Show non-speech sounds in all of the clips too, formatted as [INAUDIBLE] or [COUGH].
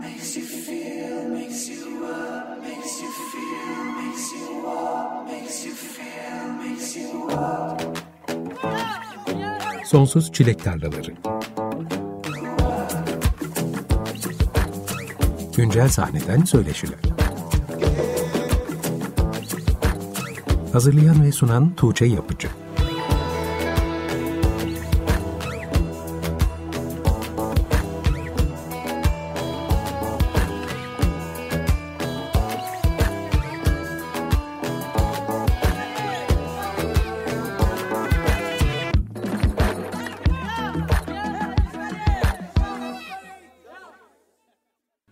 makes you feel, makes you up, makes you feel, makes you walk, makes you feel, makes you up. Sonsuz Çilek Tarlaları Güncel sahneden söyleşiler. Hazırlayan ve sunan Tuğçe Yapıcı.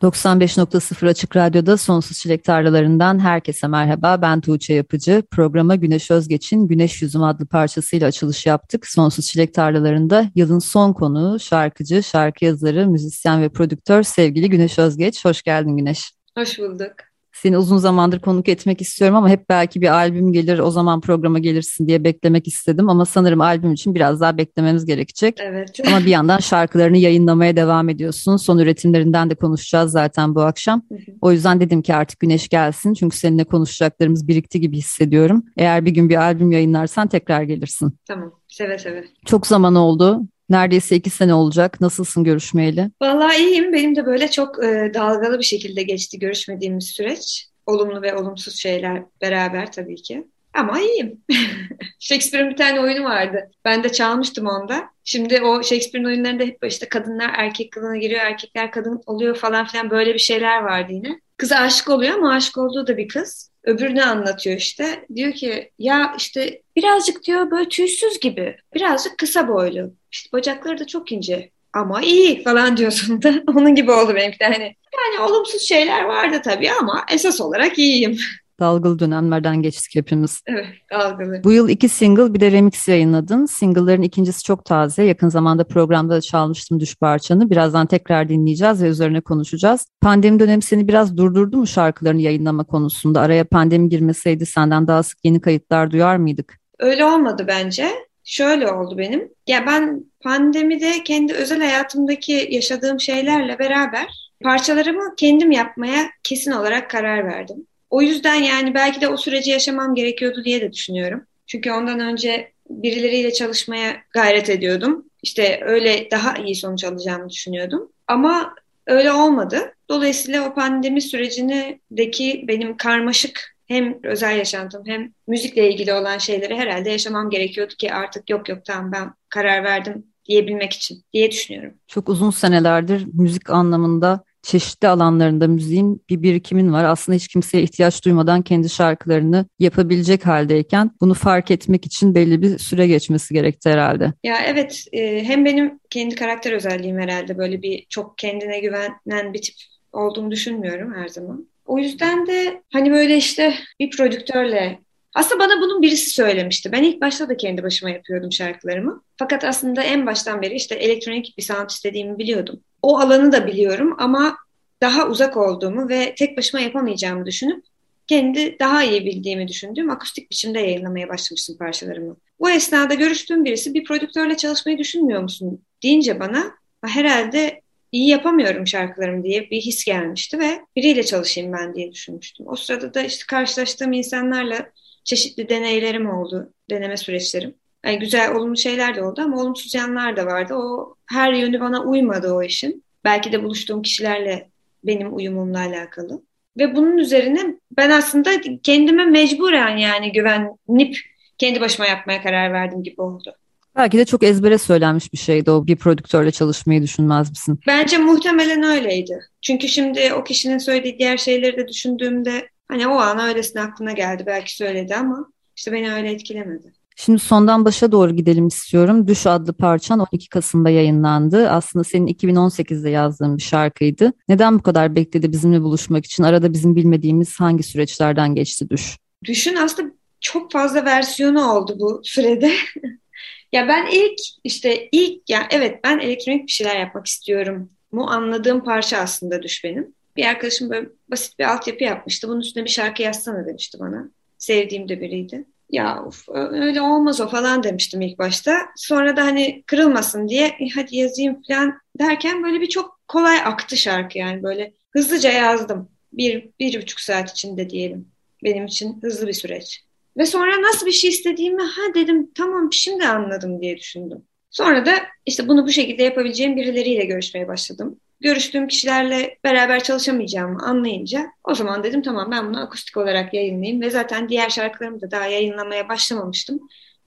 95.0 Açık Radyo'da Sonsuz Çilek Tarlalarından herkese merhaba. Ben Tuğçe Yapıcı. Programa Güneş Özgeç'in Güneş Yüzüm adlı parçasıyla açılış yaptık. Sonsuz Çilek Tarlalarında yılın son konuğu, şarkıcı, şarkı yazarı, müzisyen ve prodüktör sevgili Güneş Özgeç. Hoş geldin Güneş. Hoş bulduk. Seni uzun zamandır konuk etmek istiyorum ama hep belki bir albüm gelir o zaman programa gelirsin diye beklemek istedim. Ama sanırım albüm için biraz daha beklememiz gerekecek. Evet. Ama bir yandan şarkılarını yayınlamaya devam ediyorsun. Son üretimlerinden de konuşacağız zaten bu akşam. O yüzden dedim ki artık Güneş gelsin. Çünkü seninle konuşacaklarımız birikti gibi hissediyorum. Eğer bir gün bir albüm yayınlarsan tekrar gelirsin. Tamam. Seve seve. Çok zaman oldu. Neredeyse iki sene olacak. Nasılsın görüşmeyeli? Vallahi iyiyim. Benim de böyle çok e, dalgalı bir şekilde geçti görüşmediğimiz süreç. Olumlu ve olumsuz şeyler beraber tabii ki. Ama iyiyim. [LAUGHS] Shakespeare'in bir tane oyunu vardı. Ben de çalmıştım onda. Şimdi o Shakespeare'in oyunlarında hep işte kadınlar erkek kılığına giriyor, erkekler kadın oluyor falan filan böyle bir şeyler vardı yine. Kız aşık oluyor ama aşık olduğu da bir kız. Öbürünü anlatıyor işte. Diyor ki ya işte birazcık diyor böyle tüysüz gibi. Birazcık kısa boylu. İşte bacakları da çok ince ama iyi falan diyorsun da [LAUGHS] onun gibi oldu benimki de hani. Yani olumsuz şeyler vardı tabii ama esas olarak iyiyim. Dalgalı dönemlerden geçtik hepimiz. Evet, dalgalı. Bu yıl iki single bir de remix yayınladın. Single'ların ikincisi çok taze. Yakın zamanda programda da çalmıştım Düş Parçanı. Birazdan tekrar dinleyeceğiz ve üzerine konuşacağız. Pandemi dönemi seni biraz durdurdu mu şarkılarını yayınlama konusunda? Araya pandemi girmeseydi senden daha sık yeni kayıtlar duyar mıydık? Öyle olmadı bence şöyle oldu benim. Ya ben pandemide kendi özel hayatımdaki yaşadığım şeylerle beraber parçalarımı kendim yapmaya kesin olarak karar verdim. O yüzden yani belki de o süreci yaşamam gerekiyordu diye de düşünüyorum. Çünkü ondan önce birileriyle çalışmaya gayret ediyordum. İşte öyle daha iyi sonuç alacağımı düşünüyordum. Ama öyle olmadı. Dolayısıyla o pandemi sürecindeki benim karmaşık hem özel yaşantım hem müzikle ilgili olan şeyleri herhalde yaşamam gerekiyordu ki artık yok yok tamam ben karar verdim diyebilmek için diye düşünüyorum. Çok uzun senelerdir müzik anlamında çeşitli alanlarında müziğin bir birikimin var. Aslında hiç kimseye ihtiyaç duymadan kendi şarkılarını yapabilecek haldeyken bunu fark etmek için belli bir süre geçmesi gerekti herhalde. Ya evet e, hem benim kendi karakter özelliğim herhalde böyle bir çok kendine güvenen bir tip olduğumu düşünmüyorum her zaman. O yüzden de hani böyle işte bir prodüktörle aslında bana bunun birisi söylemişti. Ben ilk başta da kendi başıma yapıyordum şarkılarımı. Fakat aslında en baştan beri işte elektronik bir sound istediğimi biliyordum. O alanı da biliyorum ama daha uzak olduğumu ve tek başıma yapamayacağımı düşünüp kendi daha iyi bildiğimi düşündüğüm akustik biçimde yayınlamaya başlamıştım parçalarımı. Bu esnada görüştüğüm birisi bir prodüktörle çalışmayı düşünmüyor musun deyince bana herhalde iyi yapamıyorum şarkılarımı diye bir his gelmişti ve biriyle çalışayım ben diye düşünmüştüm. O sırada da işte karşılaştığım insanlarla çeşitli deneylerim oldu, deneme süreçlerim. Yani güzel, olumlu şeyler de oldu ama olumsuz yanlar da vardı. O her yönü bana uymadı o işin. Belki de buluştuğum kişilerle benim uyumumla alakalı. Ve bunun üzerine ben aslında kendime mecburen yani güvenip kendi başıma yapmaya karar verdim gibi oldu. Belki de çok ezbere söylenmiş bir şeydi o bir prodüktörle çalışmayı düşünmez misin? Bence muhtemelen öyleydi. Çünkü şimdi o kişinin söylediği diğer şeyleri de düşündüğümde hani o an öylesine aklına geldi belki söyledi ama işte beni öyle etkilemedi. Şimdi sondan başa doğru gidelim istiyorum. Düş adlı parçan 12 Kasım'da yayınlandı. Aslında senin 2018'de yazdığın bir şarkıydı. Neden bu kadar bekledi bizimle buluşmak için? Arada bizim bilmediğimiz hangi süreçlerden geçti Düş? Düşün aslında çok fazla versiyonu oldu bu sürede. [LAUGHS] Ya ben ilk işte ilk ya evet ben elektronik bir şeyler yapmak istiyorum mu anladığım parça aslında düş benim. Bir arkadaşım böyle basit bir altyapı yapmıştı. Bunun üstüne bir şarkı yazsana demişti bana. Sevdiğim de biriydi. Ya of, öyle olmaz o falan demiştim ilk başta. Sonra da hani kırılmasın diye e, hadi yazayım falan derken böyle bir çok kolay aktı şarkı yani böyle hızlıca yazdım. Bir, bir buçuk saat içinde diyelim. Benim için hızlı bir süreç. Ve sonra nasıl bir şey istediğimi ha dedim tamam şimdi anladım diye düşündüm. Sonra da işte bunu bu şekilde yapabileceğim birileriyle görüşmeye başladım. Görüştüğüm kişilerle beraber çalışamayacağımı anlayınca o zaman dedim tamam ben bunu akustik olarak yayınlayayım ve zaten diğer şarkılarımı da daha yayınlamaya başlamamıştım.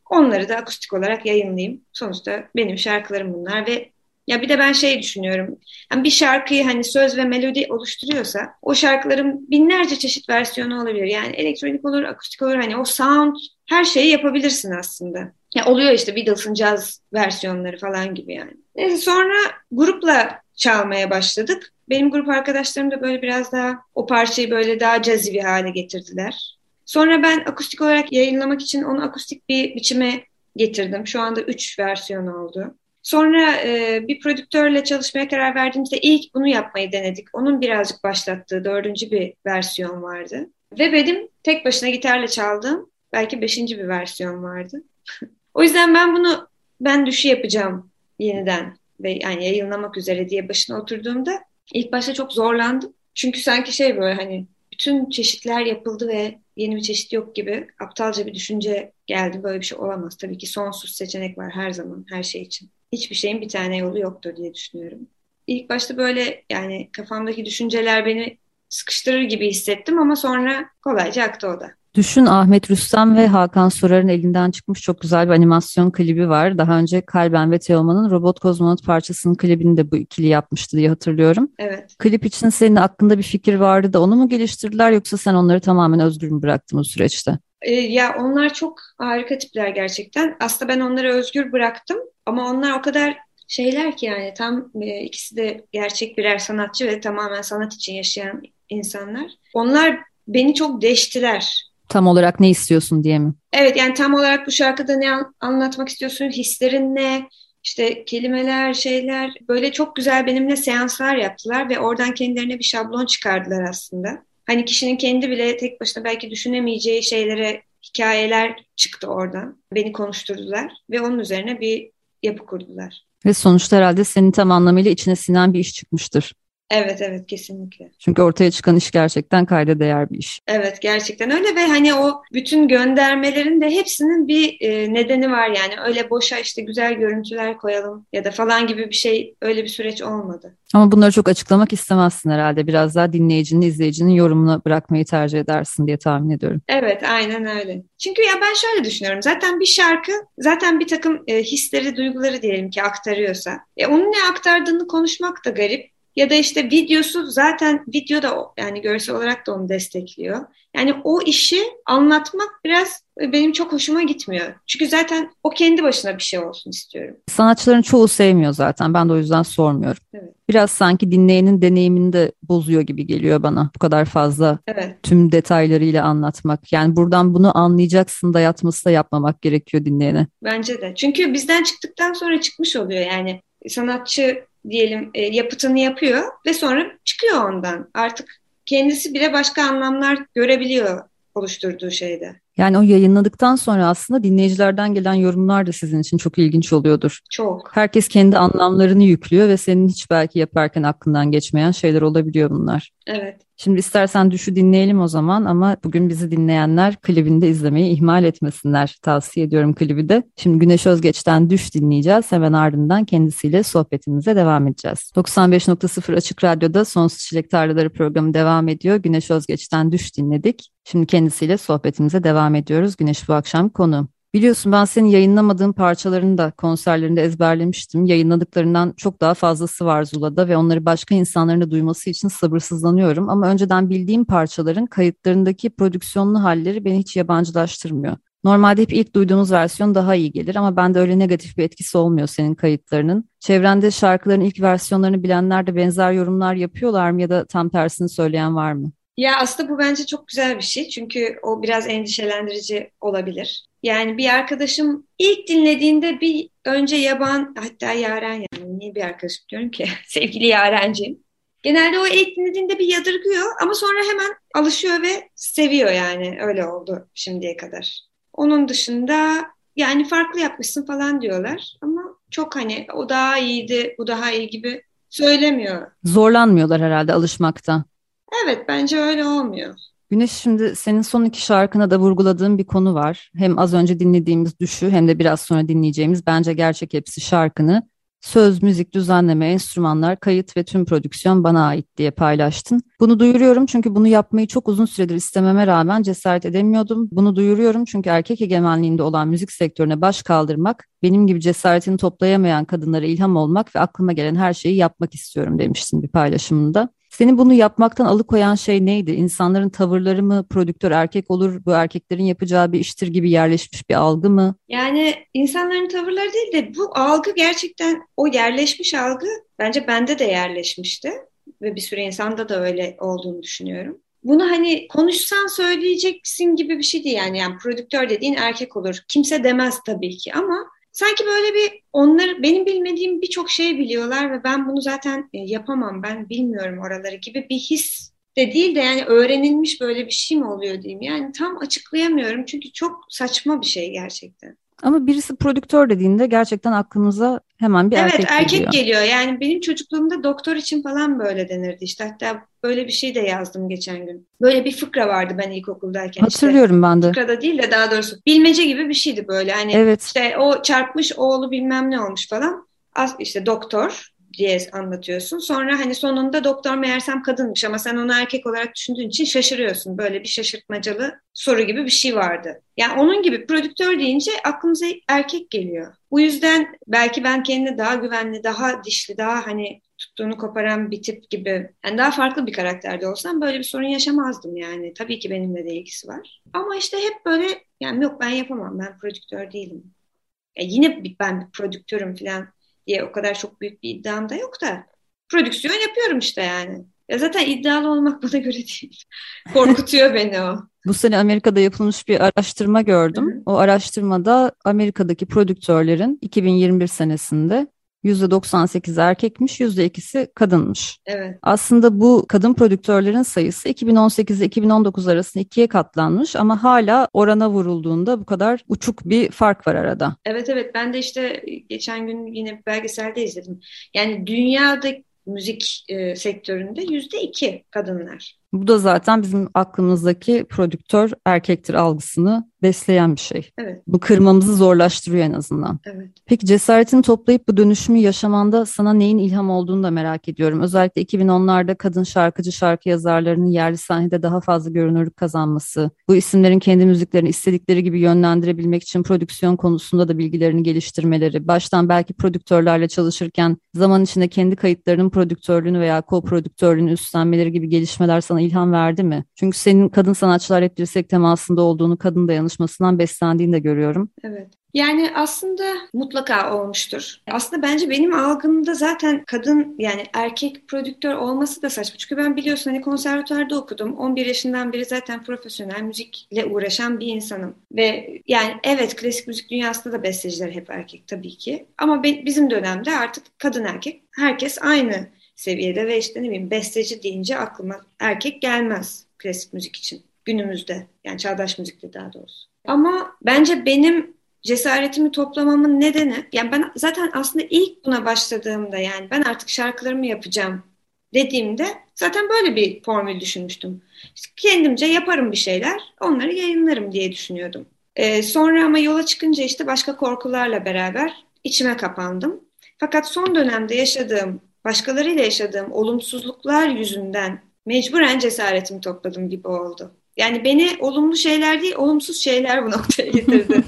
Onları da akustik olarak yayınlayayım. Sonuçta benim şarkılarım bunlar ve ya bir de ben şey düşünüyorum. Yani bir şarkıyı hani söz ve melodi oluşturuyorsa o şarkıların binlerce çeşit versiyonu olabilir. Yani elektronik olur, akustik olur. Hani o sound her şeyi yapabilirsin aslında. Ya oluyor işte Beatles'ın caz versiyonları falan gibi yani. Neyse sonra grupla çalmaya başladık. Benim grup arkadaşlarım da böyle biraz daha o parçayı böyle daha cazzy bir hale getirdiler. Sonra ben akustik olarak yayınlamak için onu akustik bir biçime getirdim. Şu anda üç versiyon oldu. Sonra e, bir prodüktörle çalışmaya karar verdiğimizde ilk bunu yapmayı denedik. Onun birazcık başlattığı dördüncü bir versiyon vardı. Ve benim tek başına gitarla çaldığım belki beşinci bir versiyon vardı. [LAUGHS] o yüzden ben bunu ben düşü yapacağım yeniden ve yani yayınlamak üzere diye başına oturduğumda ilk başta çok zorlandım. Çünkü sanki şey böyle hani bütün çeşitler yapıldı ve yeni bir çeşit yok gibi aptalca bir düşünce geldi. Böyle bir şey olamaz. Tabii ki sonsuz seçenek var her zaman her şey için. Hiçbir şeyin bir tane yolu yoktur diye düşünüyorum. İlk başta böyle yani kafamdaki düşünceler beni sıkıştırır gibi hissettim ama sonra kolayca aktı o da. Düşün Ahmet Rüstem ve Hakan Sorar'ın elinden çıkmış çok güzel bir animasyon klibi var. Daha önce Kalben ve Teoman'ın Robot Kozmonot parçasının klibini de bu ikili yapmıştı diye hatırlıyorum. Evet. Klip için senin aklında bir fikir vardı da onu mu geliştirdiler yoksa sen onları tamamen özgür mü bıraktın bu süreçte? Ee, ya onlar çok harika tipler gerçekten. Aslında ben onları özgür bıraktım ama onlar o kadar şeyler ki yani tam e, ikisi de gerçek birer sanatçı ve tamamen sanat için yaşayan insanlar. Onlar beni çok deştiler tam olarak ne istiyorsun diye mi? Evet yani tam olarak bu şarkıda ne anlatmak istiyorsun, hislerin ne, işte kelimeler, şeyler böyle çok güzel benimle seanslar yaptılar ve oradan kendilerine bir şablon çıkardılar aslında. Hani kişinin kendi bile tek başına belki düşünemeyeceği şeylere hikayeler çıktı oradan. Beni konuşturdular ve onun üzerine bir yapı kurdular. Ve sonuçta herhalde senin tam anlamıyla içine sinen bir iş çıkmıştır. Evet evet kesinlikle. Çünkü ortaya çıkan iş gerçekten kayda değer bir iş. Evet gerçekten öyle ve hani o bütün göndermelerin de hepsinin bir e, nedeni var yani öyle boşa işte güzel görüntüler koyalım ya da falan gibi bir şey öyle bir süreç olmadı. Ama bunları çok açıklamak istemezsin herhalde. Biraz daha dinleyicinin, izleyicinin yorumuna bırakmayı tercih edersin diye tahmin ediyorum. Evet, aynen öyle. Çünkü ya ben şöyle düşünüyorum. Zaten bir şarkı zaten bir takım e, hisleri, duyguları diyelim ki aktarıyorsa. E, onun ne aktardığını konuşmak da garip. Ya da işte videosu zaten video da yani görsel olarak da onu destekliyor. Yani o işi anlatmak biraz benim çok hoşuma gitmiyor. Çünkü zaten o kendi başına bir şey olsun istiyorum. Sanatçıların çoğu sevmiyor zaten. Ben de o yüzden sormuyorum. Evet. Biraz sanki dinleyenin deneyimini de bozuyor gibi geliyor bana. Bu kadar fazla evet. tüm detaylarıyla anlatmak. Yani buradan bunu anlayacaksın da yatması da yapmamak gerekiyor dinleyene. Bence de. Çünkü bizden çıktıktan sonra çıkmış oluyor. Yani sanatçı diyelim e, yapıtını yapıyor ve sonra çıkıyor ondan. Artık kendisi bile başka anlamlar görebiliyor oluşturduğu şeyde. Yani o yayınladıktan sonra aslında dinleyicilerden gelen yorumlar da sizin için çok ilginç oluyordur. Çok. Herkes kendi anlamlarını yüklüyor ve senin hiç belki yaparken aklından geçmeyen şeyler olabiliyor bunlar. Evet. Şimdi istersen düşü dinleyelim o zaman ama bugün bizi dinleyenler klibini de izlemeyi ihmal etmesinler. Tavsiye ediyorum klibi de. Şimdi Güneş Özgeç'ten Düş dinleyeceğiz. Hemen ardından kendisiyle sohbetimize devam edeceğiz. 95.0 Açık Radyo'da Sonsuz Çilek Tarlaları programı devam ediyor. Güneş Özgeç'ten Düş dinledik. Şimdi kendisiyle sohbetimize devam ediyoruz. Güneş bu akşam konu. Biliyorsun ben senin yayınlamadığın parçalarını da konserlerinde ezberlemiştim. Yayınladıklarından çok daha fazlası var Zula'da ve onları başka insanların da duyması için sabırsızlanıyorum. Ama önceden bildiğim parçaların kayıtlarındaki prodüksiyonlu halleri beni hiç yabancılaştırmıyor. Normalde hep ilk duyduğumuz versiyon daha iyi gelir ama bende öyle negatif bir etkisi olmuyor senin kayıtlarının. Çevrende şarkıların ilk versiyonlarını bilenler de benzer yorumlar yapıyorlar mı ya da tam tersini söyleyen var mı? Ya aslında bu bence çok güzel bir şey. Çünkü o biraz endişelendirici olabilir. Yani bir arkadaşım ilk dinlediğinde bir önce yaban hatta Yaren yani niye bir arkadaşım diyorum ki [LAUGHS] sevgili Yarenciğim. Genelde o ilk dinlediğinde bir yadırgıyor ama sonra hemen alışıyor ve seviyor yani öyle oldu şimdiye kadar. Onun dışında yani farklı yapmışsın falan diyorlar ama çok hani o daha iyiydi bu daha iyi gibi söylemiyor. Zorlanmıyorlar herhalde alışmakta. Evet bence öyle olmuyor. Güneş şimdi senin son iki şarkına da vurguladığın bir konu var. Hem az önce dinlediğimiz Düşü hem de biraz sonra dinleyeceğimiz bence gerçek hepsi şarkını söz, müzik, düzenleme, enstrümanlar, kayıt ve tüm prodüksiyon bana ait diye paylaştın. Bunu duyuruyorum çünkü bunu yapmayı çok uzun süredir istememe rağmen cesaret edemiyordum. Bunu duyuruyorum çünkü erkek egemenliğinde olan müzik sektörüne baş kaldırmak, benim gibi cesaretini toplayamayan kadınlara ilham olmak ve aklıma gelen her şeyi yapmak istiyorum demiştin bir paylaşımında. Seni bunu yapmaktan alıkoyan şey neydi? İnsanların tavırları mı, prodüktör erkek olur, bu erkeklerin yapacağı bir iştir gibi yerleşmiş bir algı mı? Yani insanların tavırları değil de bu algı gerçekten o yerleşmiş algı bence bende de yerleşmişti. Ve bir sürü insanda da öyle olduğunu düşünüyorum. Bunu hani konuşsan söyleyeceksin gibi bir şey değil yani. yani prodüktör dediğin erkek olur. Kimse demez tabii ki ama sanki böyle bir onlar benim bilmediğim birçok şey biliyorlar ve ben bunu zaten e, yapamam ben bilmiyorum oraları gibi bir his de değil de yani öğrenilmiş böyle bir şey mi oluyor diyeyim. Yani tam açıklayamıyorum çünkü çok saçma bir şey gerçekten. Ama birisi prodüktör dediğinde gerçekten aklımıza hemen bir evet, erkek geliyor. Evet erkek geliyor. Yani benim çocukluğumda doktor için falan böyle denirdi işte. Hatta böyle bir şey de yazdım geçen gün. Böyle bir fıkra vardı ben ilkokuldayken. Hatırlıyorum işte. ben de. Fıkrada değil de daha doğrusu bilmece gibi bir şeydi böyle. Hani evet. işte o çarpmış oğlu bilmem ne olmuş falan. Az işte doktor diye anlatıyorsun. Sonra hani sonunda doktor meğersem kadınmış ama sen onu erkek olarak düşündüğün için şaşırıyorsun. Böyle bir şaşırtmacalı soru gibi bir şey vardı. Yani onun gibi prodüktör deyince aklımıza erkek geliyor. Bu yüzden belki ben kendini daha güvenli, daha dişli, daha hani tuttuğunu koparan bir tip gibi yani daha farklı bir karakterde olsam böyle bir sorun yaşamazdım yani. Tabii ki benimle de ilgisi var. Ama işte hep böyle yani yok ben yapamam ben prodüktör değilim. Ya yine ben bir prodüktörüm falan diye o kadar çok büyük bir iddiam da yok da prodüksiyon yapıyorum işte yani. Ya zaten iddialı olmak bana göre değil. [LAUGHS] Korkutuyor beni o. Bu sene Amerika'da yapılmış bir araştırma gördüm. Hı hı. O araştırmada Amerika'daki prodüktörlerin 2021 senesinde %98 erkekmiş, %2'si kadınmış. Evet. Aslında bu kadın prodüktörlerin sayısı 2018 ile 2019 arasında ikiye katlanmış ama hala orana vurulduğunda bu kadar uçuk bir fark var arada. Evet evet ben de işte geçen gün yine belgeselde izledim. Yani dünyada müzik e, sektöründe yüzde iki kadınlar. Bu da zaten bizim aklımızdaki prodüktör erkektir algısını besleyen bir şey. Evet. Bu kırmamızı zorlaştırıyor en azından. Evet. Peki cesaretini toplayıp bu dönüşümü yaşamanda sana neyin ilham olduğunu da merak ediyorum. Özellikle 2010'larda kadın şarkıcı şarkı yazarlarının yerli sahnede daha fazla görünürlük kazanması, bu isimlerin kendi müziklerini istedikleri gibi yönlendirebilmek için prodüksiyon konusunda da bilgilerini geliştirmeleri, baştan belki prodüktörlerle çalışırken zaman içinde kendi kayıtlarının prodüktörlüğünü veya ko-prodüktörlüğünü üstlenmeleri gibi gelişmeler sana ilham verdi mi? Çünkü senin kadın sanatçılar hep dirsek temasında olduğunu, kadın dayanışmasından beslendiğini de görüyorum. Evet. Yani aslında mutlaka olmuştur. Aslında bence benim algımda zaten kadın yani erkek prodüktör olması da saçma. Çünkü ben biliyorsun hani konservatuarda okudum. 11 yaşından beri zaten profesyonel müzikle uğraşan bir insanım. Ve yani evet klasik müzik dünyasında da besteciler hep erkek tabii ki. Ama bizim dönemde artık kadın erkek herkes aynı seviyede ve işte ne bileyim besteci deyince aklıma erkek gelmez klasik müzik için günümüzde yani çağdaş müzikte daha doğrusu. Ama bence benim cesaretimi toplamamın nedeni yani ben zaten aslında ilk buna başladığımda yani ben artık şarkılarımı yapacağım dediğimde zaten böyle bir formül düşünmüştüm. Kendimce yaparım bir şeyler onları yayınlarım diye düşünüyordum. Ee, sonra ama yola çıkınca işte başka korkularla beraber içime kapandım. Fakat son dönemde yaşadığım başkalarıyla yaşadığım olumsuzluklar yüzünden mecburen cesaretimi topladım gibi oldu. Yani beni olumlu şeyler değil, olumsuz şeyler bu noktaya getirdi.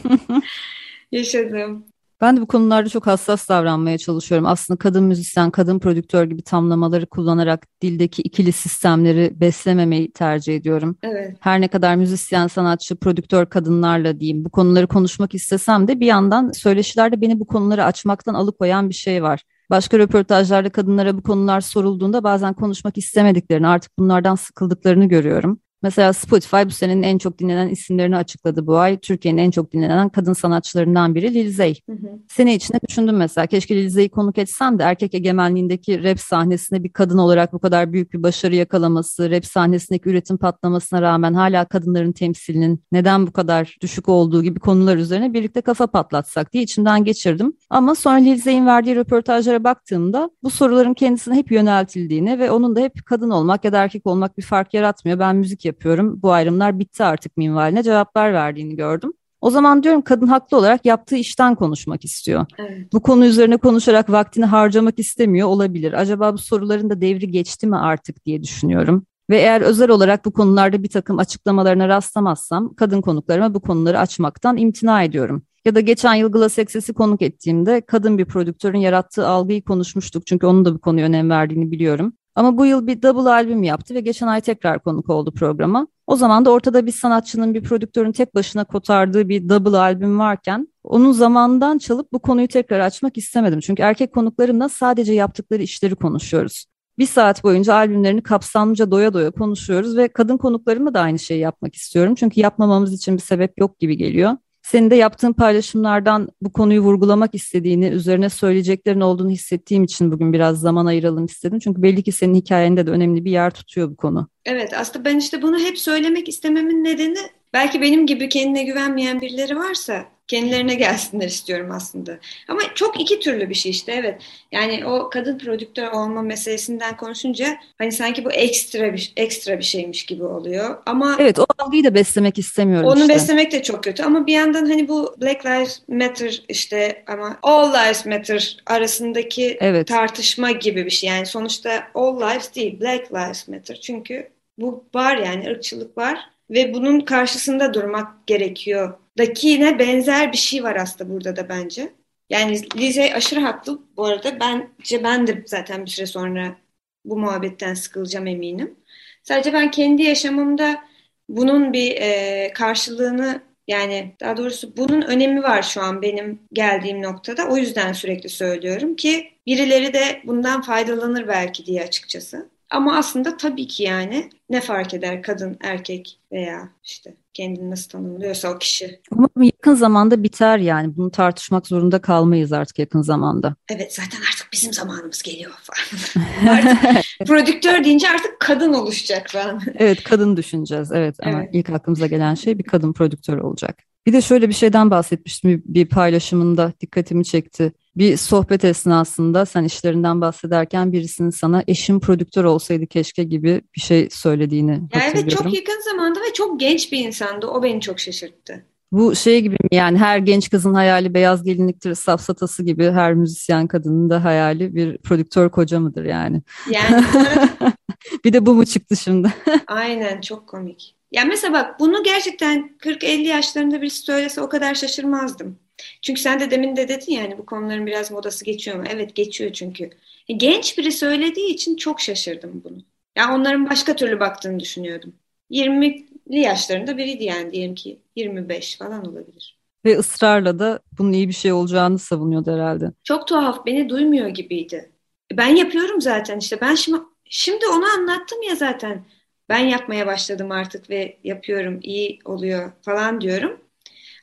[LAUGHS] Yaşadığım. Ben de bu konularda çok hassas davranmaya çalışıyorum. Aslında kadın müzisyen, kadın prodüktör gibi tamlamaları kullanarak dildeki ikili sistemleri beslememeyi tercih ediyorum. Evet. Her ne kadar müzisyen, sanatçı, prodüktör kadınlarla diyeyim bu konuları konuşmak istesem de bir yandan söyleşilerde beni bu konuları açmaktan alıkoyan bir şey var. Başka röportajlarda kadınlara bu konular sorulduğunda bazen konuşmak istemediklerini, artık bunlardan sıkıldıklarını görüyorum. Mesela Spotify bu senenin en çok dinlenen isimlerini açıkladı bu ay. Türkiye'nin en çok dinlenen kadın sanatçılarından biri Lil Zey. Hı hı. Sene içinde düşündüm mesela keşke Lil Zey'i konuk etsem de erkek egemenliğindeki rap sahnesinde bir kadın olarak bu kadar büyük bir başarı yakalaması, rap sahnesindeki üretim patlamasına rağmen hala kadınların temsilinin neden bu kadar düşük olduğu gibi konular üzerine birlikte kafa patlatsak diye içimden geçirdim. Ama sonra Lil Zey'in verdiği röportajlara baktığımda bu soruların kendisine hep yöneltildiğini ve onun da hep kadın olmak ya da erkek olmak bir fark yaratmıyor. Ben müzik yapıyorum. Bu ayrımlar bitti artık minvaline cevaplar verdiğini gördüm. O zaman diyorum kadın haklı olarak yaptığı işten konuşmak istiyor. Evet. Bu konu üzerine konuşarak vaktini harcamak istemiyor olabilir. Acaba bu soruların da devri geçti mi artık diye düşünüyorum. Ve eğer özel olarak bu konularda bir takım açıklamalarına rastlamazsam kadın konuklarıma bu konuları açmaktan imtina ediyorum. Ya da geçen yıl Glass Access'i konuk ettiğimde kadın bir prodüktörün yarattığı algıyı konuşmuştuk. Çünkü onun da bu konuya önem verdiğini biliyorum. Ama bu yıl bir double albüm yaptı ve geçen ay tekrar konuk oldu programa. O zaman da ortada bir sanatçının, bir prodüktörün tek başına kotardığı bir double albüm varken onun zamandan çalıp bu konuyu tekrar açmak istemedim. Çünkü erkek konuklarımla sadece yaptıkları işleri konuşuyoruz. Bir saat boyunca albümlerini kapsamlıca doya doya konuşuyoruz ve kadın konuklarımla da aynı şeyi yapmak istiyorum. Çünkü yapmamamız için bir sebep yok gibi geliyor. Senin de yaptığın paylaşımlardan bu konuyu vurgulamak istediğini, üzerine söyleyeceklerin olduğunu hissettiğim için bugün biraz zaman ayıralım istedim. Çünkü belli ki senin hikayende de önemli bir yer tutuyor bu konu. Evet aslında ben işte bunu hep söylemek istememin nedeni belki benim gibi kendine güvenmeyen birileri varsa kendilerine gelsinler istiyorum aslında. Ama çok iki türlü bir şey işte evet. Yani o kadın prodüktör olma meselesinden konuşunca hani sanki bu ekstra bir ekstra bir şeymiş gibi oluyor. Ama Evet o algıyı da beslemek istemiyorum Onu işte. beslemek de çok kötü ama bir yandan hani bu Black Lives Matter işte ama All Lives Matter arasındaki evet. tartışma gibi bir şey. Yani sonuçta All Lives değil Black Lives Matter. Çünkü bu var yani ırkçılık var ve bunun karşısında durmak gerekiyor. Dakine benzer bir şey var aslında burada da bence. Yani Lize aşırı haklı bu arada. Bence ben de zaten bir süre sonra bu muhabbetten sıkılacağım eminim. Sadece ben kendi yaşamımda bunun bir e, karşılığını yani daha doğrusu bunun önemi var şu an benim geldiğim noktada. O yüzden sürekli söylüyorum ki birileri de bundan faydalanır belki diye açıkçası. Ama aslında tabii ki yani ne fark eder kadın, erkek veya işte kendini nasıl tanımlıyorsa o kişi. Umarım yakın zamanda biter yani. Bunu tartışmak zorunda kalmayız artık yakın zamanda. Evet zaten artık bizim zamanımız geliyor falan. [LAUGHS] [LAUGHS] artık prodüktör deyince artık kadın oluşacak falan. evet kadın düşüneceğiz evet ama evet. ilk aklımıza gelen şey bir kadın prodüktör olacak. Bir de şöyle bir şeyden bahsetmiştim bir paylaşımında dikkatimi çekti. Bir sohbet esnasında sen işlerinden bahsederken birisinin sana eşim prodüktör olsaydı keşke gibi bir şey söylediğini yani hatırlıyorum. Evet çok yakın zamanda ve çok genç bir insandı. O beni çok şaşırttı. Bu şey gibi mi yani her genç kızın hayali beyaz gelinliktir safsatası gibi her müzisyen kadının da hayali bir prodüktör koca mıdır yani? Yani [LAUGHS] bir de bu mu çıktı şimdi? [LAUGHS] Aynen çok komik. Ya mesela bak bunu gerçekten 40-50 yaşlarında birisi söylese o kadar şaşırmazdım. Çünkü sen de demin de dedin yani bu konuların biraz modası geçiyor mu? Evet geçiyor çünkü. E, genç biri söylediği için çok şaşırdım bunu. Ya yani onların başka türlü baktığını düşünüyordum. 20'li yaşlarında biriydi yani diyelim ki 25 falan olabilir. Ve ısrarla da bunun iyi bir şey olacağını savunuyordu herhalde. Çok tuhaf beni duymuyor gibiydi. Ben yapıyorum zaten işte ben şimdi şimdi onu anlattım ya zaten ben yapmaya başladım artık ve yapıyorum iyi oluyor falan diyorum.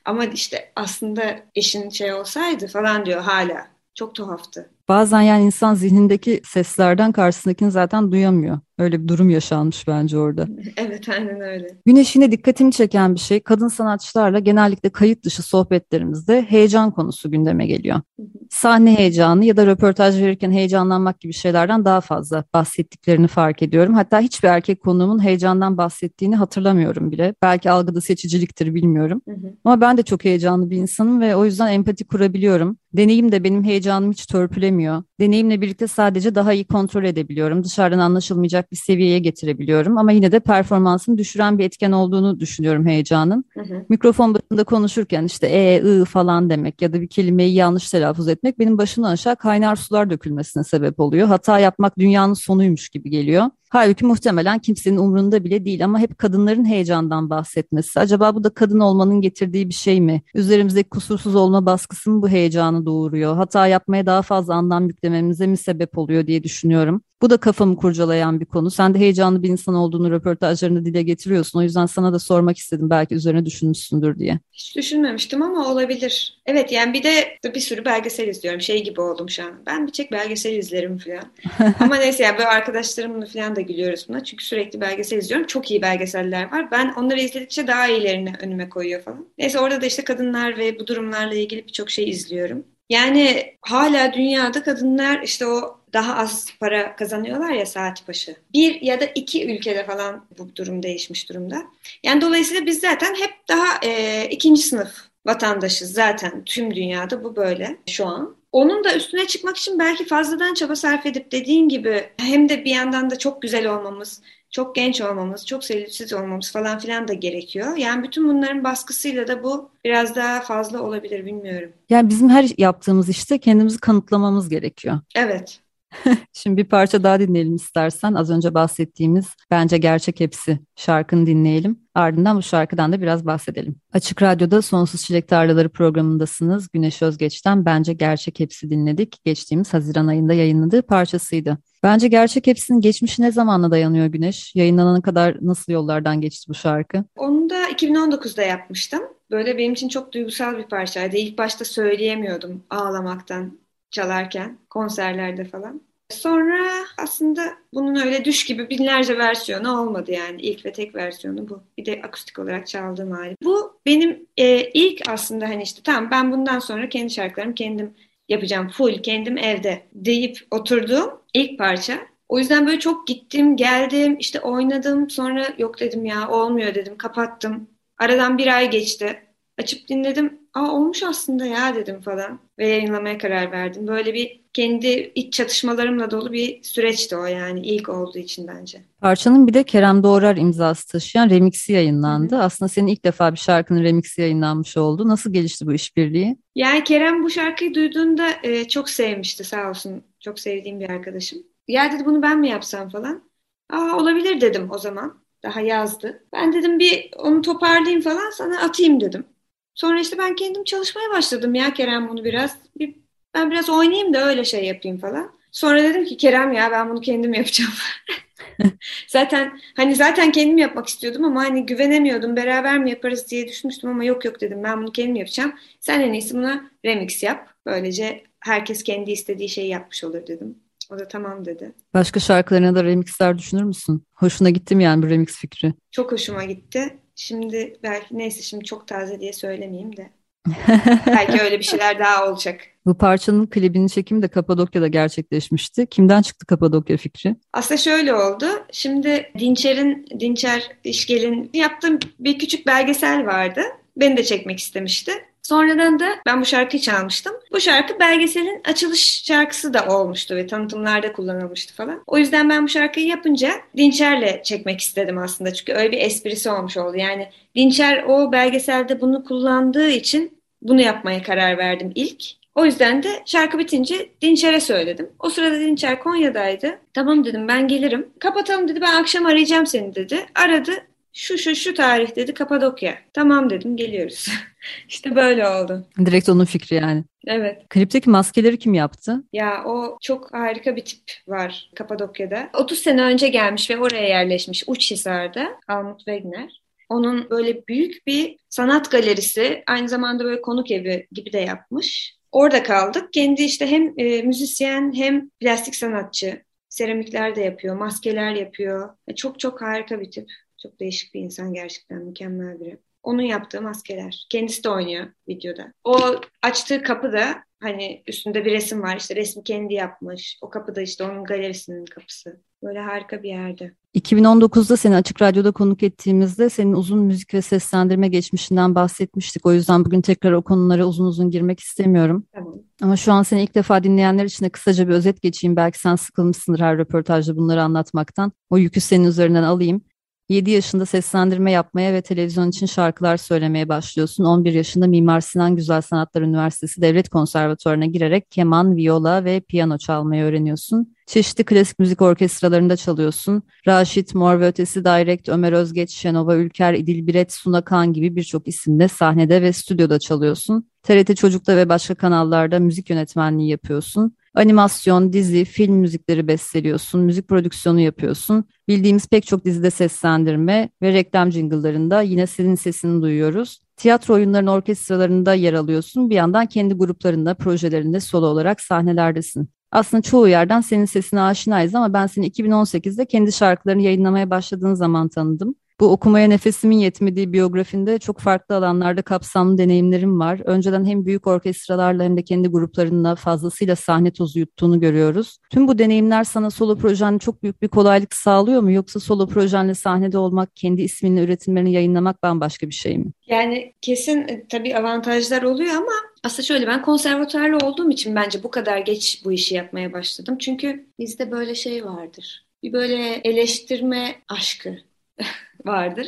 Ama işte aslında eşin şey olsaydı falan diyor hala. Çok tuhaftı. Bazen yani insan zihnindeki seslerden karşısındakini zaten duyamıyor. Öyle bir durum yaşanmış bence orada. [LAUGHS] evet aynen öyle. Güneş yine dikkatimi çeken bir şey kadın sanatçılarla genellikle kayıt dışı sohbetlerimizde heyecan konusu gündeme geliyor. Sahne heyecanı ya da röportaj verirken heyecanlanmak gibi şeylerden daha fazla bahsettiklerini fark ediyorum. Hatta hiçbir erkek konuğumun heyecandan bahsettiğini hatırlamıyorum bile. Belki algıda seçiciliktir bilmiyorum. Ama ben de çok heyecanlı bir insanım ve o yüzden empati kurabiliyorum. Deneyim de benim heyecanımı hiç törpülemiyor. Deneyimle birlikte sadece daha iyi kontrol edebiliyorum. Dışarıdan anlaşılmayacak bir seviyeye getirebiliyorum. Ama yine de performansını düşüren bir etken olduğunu düşünüyorum heyecanın. Hı hı. Mikrofon başında konuşurken işte e, ı falan demek ya da bir kelimeyi yanlış telaffuz etmek benim başımdan aşağı kaynar sular dökülmesine sebep oluyor. Hata yapmak dünyanın sonuymuş gibi geliyor. Halbuki muhtemelen kimsenin umrunda bile değil ama hep kadınların heyecandan bahsetmesi. Acaba bu da kadın olmanın getirdiği bir şey mi? Üzerimizdeki kusursuz olma baskısı mı bu heyecanı doğuruyor? Hata yapmaya daha fazla anlam yüklememize mi sebep oluyor diye düşünüyorum. Bu da kafamı kurcalayan bir konu. Sen de heyecanlı bir insan olduğunu röportajlarında dile getiriyorsun. O yüzden sana da sormak istedim. Belki üzerine düşünmüşsündür diye. Hiç düşünmemiştim ama olabilir. Evet yani bir de bir sürü belgesel izliyorum. Şey gibi oldum şu an. Ben bir çek belgesel izlerim falan. [LAUGHS] ama neyse yani böyle arkadaşlarımla falan da gülüyoruz buna. Çünkü sürekli belgesel izliyorum. Çok iyi belgeseller var. Ben onları izledikçe daha iyilerini önüme koyuyor falan. Neyse orada da işte kadınlar ve bu durumlarla ilgili birçok şey izliyorum. Yani hala dünyada kadınlar işte o daha az para kazanıyorlar ya saat başı. Bir ya da iki ülkede falan bu durum değişmiş durumda. Yani dolayısıyla biz zaten hep daha e, ikinci sınıf vatandaşız zaten tüm dünyada bu böyle şu an. Onun da üstüne çıkmak için belki fazladan çaba sarf edip dediğin gibi hem de bir yandan da çok güzel olmamız, çok genç olmamız, çok sevimsiz olmamız falan filan da gerekiyor. Yani bütün bunların baskısıyla da bu biraz daha fazla olabilir bilmiyorum. Yani bizim her yaptığımız işte kendimizi kanıtlamamız gerekiyor. Evet. [LAUGHS] Şimdi bir parça daha dinleyelim istersen. Az önce bahsettiğimiz Bence Gerçek Hepsi şarkını dinleyelim. Ardından bu şarkıdan da biraz bahsedelim. Açık Radyo'da Sonsuz Çilek Tarlaları programındasınız. Güneş Özgeç'ten Bence Gerçek Hepsi dinledik. Geçtiğimiz Haziran ayında yayınladığı parçasıydı. Bence Gerçek Hepsi'nin geçmişi ne zamanla dayanıyor Güneş? Yayınlanana kadar nasıl yollardan geçti bu şarkı? Onu da 2019'da yapmıştım. Böyle benim için çok duygusal bir parçaydı. İlk başta söyleyemiyordum ağlamaktan çalarken konserlerde falan. Sonra aslında bunun öyle düş gibi binlerce versiyonu olmadı yani. ilk ve tek versiyonu bu. Bir de akustik olarak çaldığım hali. Bu benim e, ilk aslında hani işte tamam ben bundan sonra kendi şarkılarımı kendim yapacağım. Full kendim evde deyip oturduğum ilk parça. O yüzden böyle çok gittim, geldim, işte oynadım. Sonra yok dedim ya olmuyor dedim, kapattım. Aradan bir ay geçti. Açıp dinledim. Aa olmuş aslında ya dedim falan. Ve yayınlamaya karar verdim. Böyle bir kendi iç çatışmalarımla dolu bir süreçti o yani ilk olduğu için bence. Parçanın bir de Kerem Doğrar imzası taşıyan remixi yayınlandı. Hı. Aslında senin ilk defa bir şarkının remixi yayınlanmış oldu. Nasıl gelişti bu işbirliği? Yani Kerem bu şarkıyı duyduğunda e, çok sevmişti sağ olsun. Çok sevdiğim bir arkadaşım. Ya dedi bunu ben mi yapsam falan. Aa olabilir dedim o zaman. Daha yazdı. Ben dedim bir onu toparlayayım falan sana atayım dedim. Sonra işte ben kendim çalışmaya başladım ya Kerem bunu biraz. Bir, ben biraz oynayayım da öyle şey yapayım falan. Sonra dedim ki Kerem ya ben bunu kendim yapacağım. [LAUGHS] zaten hani zaten kendim yapmak istiyordum ama hani güvenemiyordum. Beraber mi yaparız diye düşünmüştüm ama yok yok dedim. Ben bunu kendim yapacağım. Sen en iyisi buna remix yap. Böylece herkes kendi istediği şeyi yapmış olur dedim. O da tamam dedi. Başka şarkılarına da remixler düşünür müsün? Hoşuna gitti mi yani bu remix fikri? Çok hoşuma gitti. Şimdi belki neyse şimdi çok taze diye söylemeyeyim de. [LAUGHS] belki öyle bir şeyler daha olacak. Bu parçanın klibinin çekimi de Kapadokya'da gerçekleşmişti. Kimden çıktı Kapadokya fikri? Aslında şöyle oldu. Şimdi Dinçer'in, Dinçer İşgel'in yaptığım bir küçük belgesel vardı. Beni de çekmek istemişti. Sonradan da ben bu şarkıyı çalmıştım. Bu şarkı belgeselin açılış şarkısı da olmuştu ve tanıtımlarda kullanılmıştı falan. O yüzden ben bu şarkıyı yapınca Dinçer'le çekmek istedim aslında. Çünkü öyle bir esprisi olmuş oldu. Yani Dinçer o belgeselde bunu kullandığı için bunu yapmaya karar verdim ilk. O yüzden de şarkı bitince Dinçer'e söyledim. O sırada Dinçer Konya'daydı. Tamam dedim ben gelirim. Kapatalım dedi ben akşam arayacağım seni dedi. Aradı şu şu şu tarih dedi Kapadokya. Tamam dedim geliyoruz. [LAUGHS] İşte böyle oldu. Direkt onun fikri yani. Evet. Klipteki maskeleri kim yaptı? Ya o çok harika bir tip var Kapadokya'da. 30 sene önce gelmiş ve oraya yerleşmiş Uçhisar'da Almut Wegner. Onun böyle büyük bir sanat galerisi, aynı zamanda böyle konuk evi gibi de yapmış. Orada kaldık. Kendi işte hem e, müzisyen hem plastik sanatçı. Seramikler de yapıyor, maskeler yapıyor. E, çok çok harika bir tip. Çok değişik bir insan gerçekten, mükemmel biri. Onun yaptığı maskeler. Kendisi de oynuyor videoda. O açtığı kapı da hani üstünde bir resim var. İşte resmi kendi yapmış. O kapı da işte onun galerisinin kapısı. Böyle harika bir yerde. 2019'da seni Açık Radyo'da konuk ettiğimizde senin uzun müzik ve seslendirme geçmişinden bahsetmiştik. O yüzden bugün tekrar o konulara uzun uzun girmek istemiyorum. Tamam. Ama şu an seni ilk defa dinleyenler için de kısaca bir özet geçeyim. Belki sen sıkılmışsındır her röportajda bunları anlatmaktan. O yükü senin üzerinden alayım. 7 yaşında seslendirme yapmaya ve televizyon için şarkılar söylemeye başlıyorsun. 11 yaşında Mimar Sinan Güzel Sanatlar Üniversitesi Devlet Konservatuvarı'na girerek keman, viola ve piyano çalmayı öğreniyorsun. Çeşitli klasik müzik orkestralarında çalıyorsun. Raşit, Mor ve Ötesi, Direct, Ömer Özgeç, Şenova Ülker, İdil Biret, Suna Kan gibi birçok isimde sahnede ve stüdyoda çalıyorsun. TRT Çocuk'ta ve başka kanallarda müzik yönetmenliği yapıyorsun. Animasyon, dizi, film müzikleri besteliyorsun, müzik prodüksiyonu yapıyorsun. Bildiğimiz pek çok dizide seslendirme ve reklam jingle'larında yine senin sesini duyuyoruz. Tiyatro oyunlarının orkestralarında yer alıyorsun. Bir yandan kendi gruplarında, projelerinde solo olarak sahnelerdesin. Aslında çoğu yerden senin sesine aşinayız ama ben seni 2018'de kendi şarkılarını yayınlamaya başladığın zaman tanıdım. Bu okumaya nefesimin yetmediği biyografinde çok farklı alanlarda kapsamlı deneyimlerim var. Önceden hem büyük orkestralarla hem de kendi gruplarınla fazlasıyla sahne tozu yuttuğunu görüyoruz. Tüm bu deneyimler sana solo projenle çok büyük bir kolaylık sağlıyor mu? Yoksa solo projenle sahnede olmak, kendi isminle üretimlerini yayınlamak bambaşka bir şey mi? Yani kesin e, tabii avantajlar oluyor ama aslında şöyle ben konservatuarlı olduğum için bence bu kadar geç bu işi yapmaya başladım. Çünkü bizde böyle şey vardır. Bir böyle eleştirme aşkı [LAUGHS] vardır.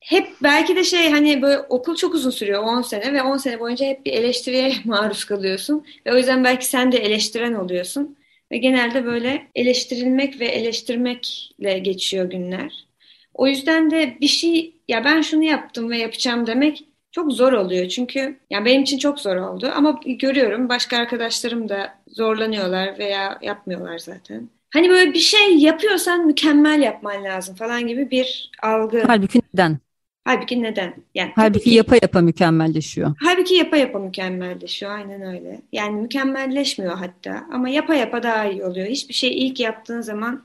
Hep belki de şey hani böyle okul çok uzun sürüyor 10 sene ve 10 sene boyunca hep bir eleştiriye [LAUGHS] maruz kalıyorsun. Ve o yüzden belki sen de eleştiren oluyorsun. Ve genelde böyle eleştirilmek ve eleştirmekle geçiyor günler. O yüzden de bir şey ya ben şunu yaptım ve yapacağım demek çok zor oluyor. Çünkü yani benim için çok zor oldu ama görüyorum başka arkadaşlarım da zorlanıyorlar veya yapmıyorlar zaten. Hani böyle bir şey yapıyorsan mükemmel yapman lazım falan gibi bir algı. Halbuki neden? Halbuki neden? Yani halbuki ki, yapa yapa mükemmelleşiyor. Halbuki yapa yapa mükemmelleşiyor. Aynen öyle. Yani mükemmelleşmiyor hatta. Ama yapa yapa daha iyi oluyor. Hiçbir şey ilk yaptığın zaman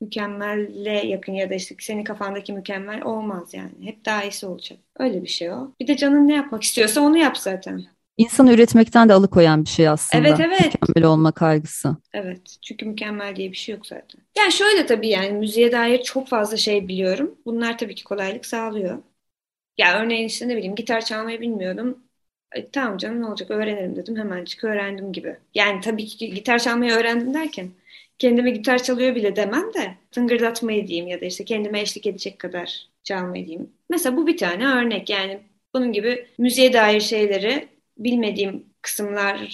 mükemmelle yakın ya da işte senin kafandaki mükemmel olmaz yani. Hep daha iyisi olacak. Öyle bir şey o. Bir de canın ne yapmak istiyorsa onu yap zaten. İnsanı üretmekten de alıkoyan bir şey aslında. Evet evet. Mükemmel olma kaygısı. Evet. Çünkü mükemmel diye bir şey yok zaten. Yani şöyle tabii yani müziğe dair çok fazla şey biliyorum. Bunlar tabii ki kolaylık sağlıyor. Ya örneğin işte ne bileyim gitar çalmayı bilmiyordum. E, tamam canım ne olacak öğrenirim dedim hemencik öğrendim gibi. Yani tabii ki gitar çalmayı öğrendim derken kendime gitar çalıyor bile demem de tıngırdatmayı diyeyim ya da işte kendime eşlik edecek kadar çalmayı diyeyim. Mesela bu bir tane örnek yani bunun gibi müziğe dair şeyleri bilmediğim kısımları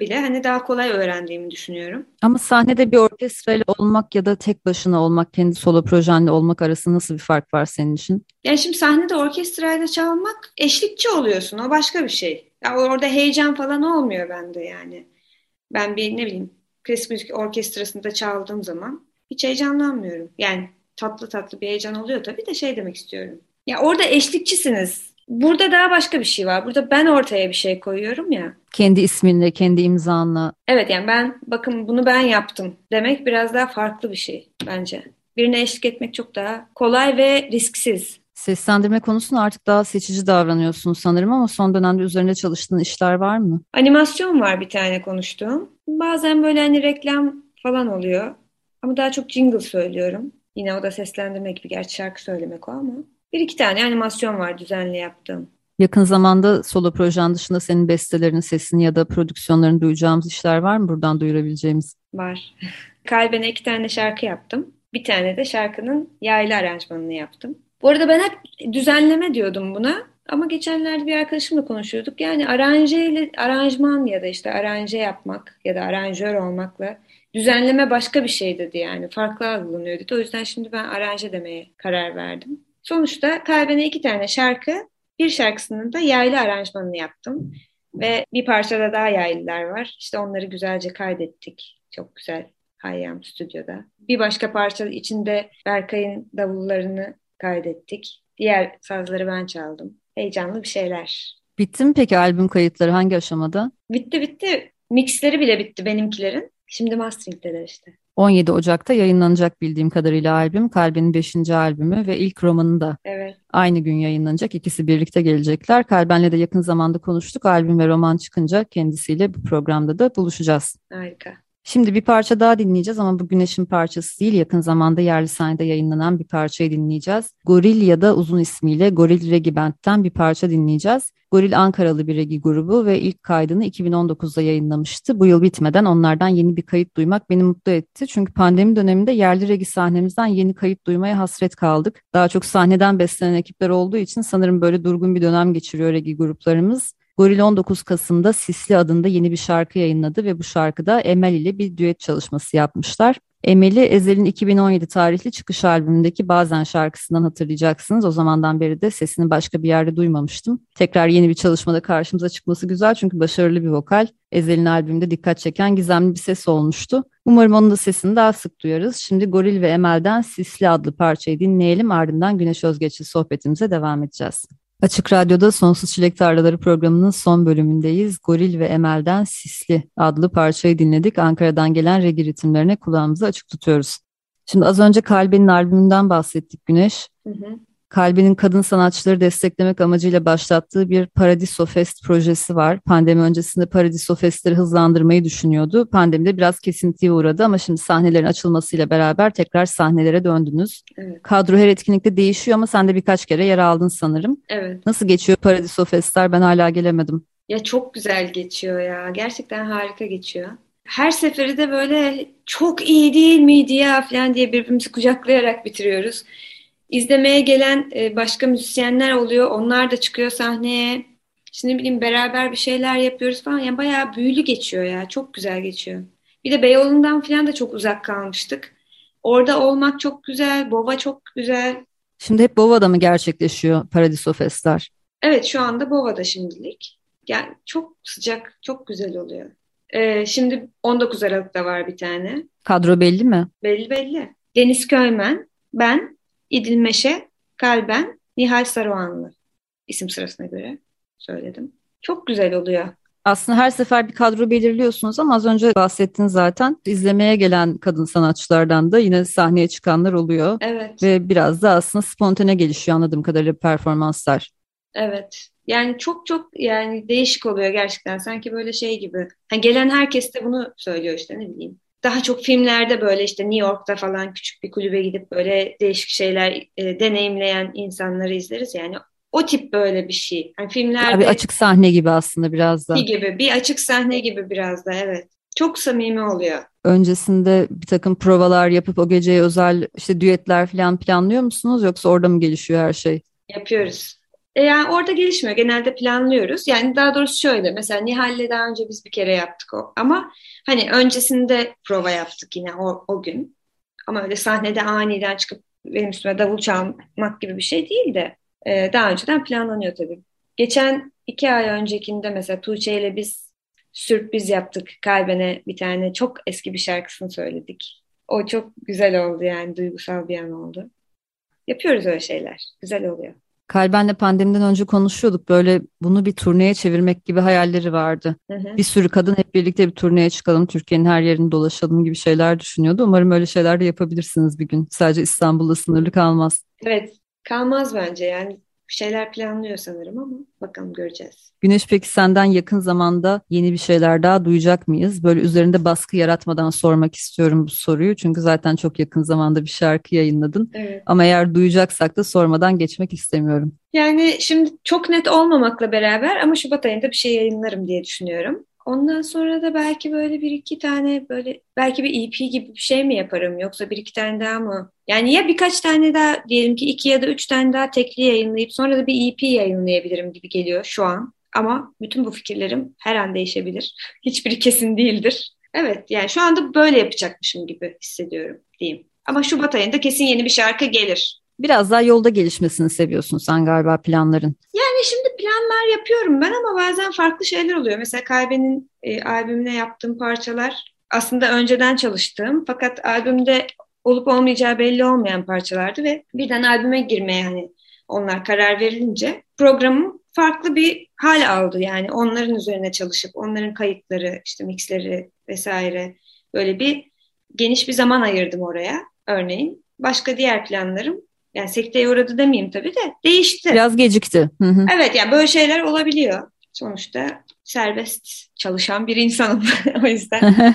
bile hani daha kolay öğrendiğimi düşünüyorum. Ama sahnede bir orkestrayla olmak ya da tek başına olmak, kendi solo projenle olmak arasında nasıl bir fark var senin için? Yani şimdi sahnede orkestrayla çalmak eşlikçi oluyorsun. O başka bir şey. Ya orada heyecan falan olmuyor bende yani. Ben bir ne bileyim klasik müzik orkestrasında çaldığım zaman hiç heyecanlanmıyorum. Yani tatlı tatlı bir heyecan oluyor tabii de şey demek istiyorum. Ya orada eşlikçisiniz Burada daha başka bir şey var. Burada ben ortaya bir şey koyuyorum ya. Kendi isminle, kendi imzanla. Evet yani ben bakın bunu ben yaptım demek biraz daha farklı bir şey bence. Birine eşlik etmek çok daha kolay ve risksiz. Seslendirme konusunda artık daha seçici davranıyorsun sanırım ama son dönemde üzerinde çalıştığın işler var mı? Animasyon var bir tane konuştuğum. Bazen böyle hani reklam falan oluyor. Ama daha çok jingle söylüyorum. Yine o da seslendirme gibi. Gerçi şarkı söylemek o ama. Bir iki tane animasyon var düzenli yaptığım. Yakın zamanda solo projen dışında senin bestelerinin sesini ya da prodüksiyonlarını duyacağımız işler var mı buradan duyurabileceğimiz? Var. [LAUGHS] Kalben'e iki tane şarkı yaptım. Bir tane de şarkının yaylı aranjmanını yaptım. Bu arada ben hep düzenleme diyordum buna. Ama geçenlerde bir arkadaşımla konuşuyorduk. Yani aranje aranjman ya da işte aranje yapmak ya da aranjör olmakla düzenleme başka bir şey dedi yani. Farklı algılanıyor dedi. O yüzden şimdi ben aranje demeye karar verdim. Sonuçta kalbine iki tane şarkı, bir şarkısının da yaylı aranjmanını yaptım. Ve bir parçada daha yaylılar var. İşte onları güzelce kaydettik. Çok güzel Hayyam stüdyoda. Bir başka parça içinde Berkay'ın davullarını kaydettik. Diğer sazları ben çaldım. Heyecanlı bir şeyler. Bitti mi peki albüm kayıtları hangi aşamada? Bitti bitti. Mixleri bile bitti benimkilerin. Şimdi mastering'deler işte. 17 Ocak'ta yayınlanacak bildiğim kadarıyla albüm. Kalben'in 5. albümü ve ilk romanı da evet. aynı gün yayınlanacak. İkisi birlikte gelecekler. Kalben'le de yakın zamanda konuştuk. Albüm ve roman çıkınca kendisiyle bu programda da buluşacağız. Harika. Şimdi bir parça daha dinleyeceğiz ama bu Güneş'in parçası değil. Yakın zamanda yerli sahnede yayınlanan bir parçayı dinleyeceğiz. Goril ya da uzun ismiyle Goril Regi Band'den bir parça dinleyeceğiz. Goril Ankaralı bir regi grubu ve ilk kaydını 2019'da yayınlamıştı. Bu yıl bitmeden onlardan yeni bir kayıt duymak beni mutlu etti. Çünkü pandemi döneminde yerli regi sahnemizden yeni kayıt duymaya hasret kaldık. Daha çok sahneden beslenen ekipler olduğu için sanırım böyle durgun bir dönem geçiriyor regi gruplarımız. Goril 19 Kasım'da Sisli adında yeni bir şarkı yayınladı ve bu şarkıda Emel ile bir düet çalışması yapmışlar. Emel'i Ezel'in 2017 tarihli çıkış albümündeki Bazen şarkısından hatırlayacaksınız. O zamandan beri de sesini başka bir yerde duymamıştım. Tekrar yeni bir çalışmada karşımıza çıkması güzel çünkü başarılı bir vokal. Ezel'in albümünde dikkat çeken gizemli bir ses olmuştu. Umarım onun da sesini daha sık duyarız. Şimdi Goril ve Emel'den Sisli adlı parçayı dinleyelim ardından Güneş Özgeç'li sohbetimize devam edeceğiz. Açık Radyo'da Sonsuz Çilek Tarlaları programının son bölümündeyiz. Goril ve Emel'den Sisli adlı parçayı dinledik. Ankara'dan gelen regi ritimlerine kulağımızı açık tutuyoruz. Şimdi az önce Kalbe'nin albümünden bahsettik Güneş. Hı hı. Kalbi'nin kadın sanatçıları desteklemek amacıyla başlattığı bir Paradiso Fest projesi var. Pandemi öncesinde Paradiso Fest'leri hızlandırmayı düşünüyordu. Pandemide biraz kesintiye uğradı ama şimdi sahnelerin açılmasıyla beraber tekrar sahnelere döndünüz. Evet. Kadro her etkinlikte değişiyor ama sen de birkaç kere yer aldın sanırım. Evet. Nasıl geçiyor Paradiso Fest'ler? Ben hala gelemedim. Ya çok güzel geçiyor ya. Gerçekten harika geçiyor. Her seferi de böyle çok iyi değil miydi ya falan diye birbirimizi kucaklayarak bitiriyoruz. İzlemeye gelen e, başka müzisyenler oluyor. Onlar da çıkıyor sahneye. Şimdi bileyim beraber bir şeyler yapıyoruz falan. Yani bayağı büyülü geçiyor ya. Çok güzel geçiyor. Bir de Beyoğlu'ndan falan da çok uzak kalmıştık. Orada olmak çok güzel. Bova çok güzel. Şimdi hep Bova'da mı gerçekleşiyor Paradiso Festler? Evet şu anda Bova'da şimdilik. Yani çok sıcak, çok güzel oluyor. Ee, şimdi 19 Aralık'ta var bir tane. Kadro belli mi? Belli belli. Deniz Köymen, ben, İdil Meşe, Kalben, Nihal Saruhanlı isim sırasına göre söyledim. Çok güzel oluyor. Aslında her sefer bir kadro belirliyorsunuz ama az önce bahsettin zaten. izlemeye gelen kadın sanatçılardan da yine sahneye çıkanlar oluyor. Evet. Ve biraz da aslında spontane gelişiyor anladığım kadarıyla performanslar. Evet. Yani çok çok yani değişik oluyor gerçekten. Sanki böyle şey gibi. Yani gelen herkes de bunu söylüyor işte ne bileyim daha çok filmlerde böyle işte New York'ta falan küçük bir kulübe gidip böyle değişik şeyler e, deneyimleyen insanları izleriz yani o tip böyle bir şey. Yani filmlerde bir açık sahne gibi aslında biraz da. Gibi bir açık sahne gibi biraz da evet. Çok samimi oluyor. Öncesinde bir takım provalar yapıp o geceye özel işte düetler falan planlıyor musunuz yoksa orada mı gelişiyor her şey? Yapıyoruz. E yani orada gelişmiyor. Genelde planlıyoruz. Yani daha doğrusu şöyle. Mesela Nihal'le daha önce biz bir kere yaptık o. Ama hani öncesinde prova yaptık yine o, o gün. Ama öyle sahnede aniden çıkıp benim üstüme davul çalmak gibi bir şey değil de e, daha önceden planlanıyor tabii. Geçen iki ay öncekinde mesela Tuğçe ile biz sürpriz yaptık. Kalben'e bir tane çok eski bir şarkısını söyledik. O çok güzel oldu yani duygusal bir an oldu. Yapıyoruz öyle şeyler. Güzel oluyor. Kalben'le pandemiden önce konuşuyorduk. Böyle bunu bir turneye çevirmek gibi hayalleri vardı. Hı hı. Bir sürü kadın hep birlikte bir turneye çıkalım, Türkiye'nin her yerini dolaşalım gibi şeyler düşünüyordu. Umarım öyle şeyler de yapabilirsiniz bir gün. Sadece İstanbul'da sınırlı kalmaz. Evet, kalmaz bence yani şeyler planlıyor sanırım ama bakalım göreceğiz. Güneş peki senden yakın zamanda yeni bir şeyler daha duyacak mıyız? Böyle üzerinde baskı yaratmadan sormak istiyorum bu soruyu. Çünkü zaten çok yakın zamanda bir şarkı yayınladın. Evet. Ama eğer duyacaksak da sormadan geçmek istemiyorum. Yani şimdi çok net olmamakla beraber ama Şubat ayında bir şey yayınlarım diye düşünüyorum. Ondan sonra da belki böyle bir iki tane böyle belki bir EP gibi bir şey mi yaparım yoksa bir iki tane daha mı? Yani ya birkaç tane daha diyelim ki iki ya da üç tane daha tekli yayınlayıp sonra da bir EP yayınlayabilirim gibi geliyor şu an. Ama bütün bu fikirlerim her an değişebilir. [LAUGHS] Hiçbiri kesin değildir. Evet yani şu anda böyle yapacakmışım gibi hissediyorum diyeyim. Ama Şubat ayında kesin yeni bir şarkı gelir. Biraz daha yolda gelişmesini seviyorsun sen galiba planların. Yani planlar yapıyorum ben ama bazen farklı şeyler oluyor. Mesela Kalbe'nin e, albümüne yaptığım parçalar aslında önceden çalıştığım fakat albümde olup olmayacağı belli olmayan parçalardı ve birden albüme girmeye hani onlar karar verilince programım farklı bir hal aldı. Yani onların üzerine çalışıp onların kayıtları, işte mixleri vesaire böyle bir geniş bir zaman ayırdım oraya örneğin. Başka diğer planlarım yani sekteye uğradı demeyeyim tabii de değişti. Biraz gecikti. Hı hı. Evet yani böyle şeyler olabiliyor. Sonuçta serbest çalışan bir insanım. [LAUGHS] o yüzden. [LAUGHS]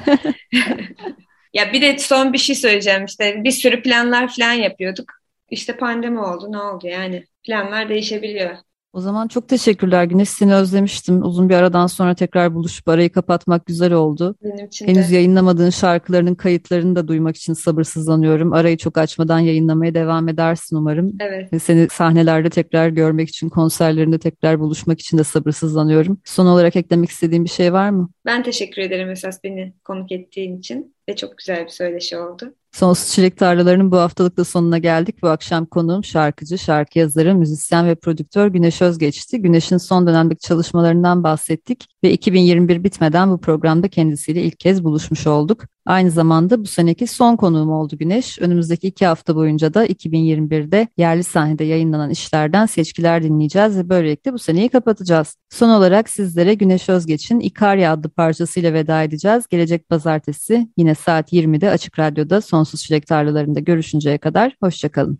ya bir de son bir şey söyleyeceğim işte bir sürü planlar falan yapıyorduk. İşte pandemi oldu ne oldu yani planlar değişebiliyor. O zaman çok teşekkürler Güneş. Seni özlemiştim. Uzun bir aradan sonra tekrar buluşup arayı kapatmak güzel oldu. Benim için de. Henüz yayınlamadığın şarkılarının kayıtlarını da duymak için sabırsızlanıyorum. Arayı çok açmadan yayınlamaya devam edersin umarım. Evet. Ve seni sahnelerde tekrar görmek için, konserlerinde tekrar buluşmak için de sabırsızlanıyorum. Son olarak eklemek istediğin bir şey var mı? Ben teşekkür ederim esas beni konuk ettiğin için ve çok güzel bir söyleşi oldu. Sonsuz Çilek Tarlalarının bu haftalık da sonuna geldik. Bu akşam konuğum şarkıcı, şarkı yazarı, müzisyen ve prodüktör Güneş Özgeç'ti. Güneş'in son dönemdeki çalışmalarından bahsettik ve 2021 bitmeden bu programda kendisiyle ilk kez buluşmuş olduk. Aynı zamanda bu seneki son konuğum oldu Güneş. Önümüzdeki iki hafta boyunca da 2021'de yerli sahnede yayınlanan işlerden seçkiler dinleyeceğiz ve böylelikle bu seneyi kapatacağız. Son olarak sizlere Güneş Özgeç'in İkarya adlı parçasıyla veda edeceğiz. Gelecek pazartesi yine saat 20'de Açık Radyo'da Sonsuz Çilek Tarlalarında görüşünceye kadar hoşçakalın.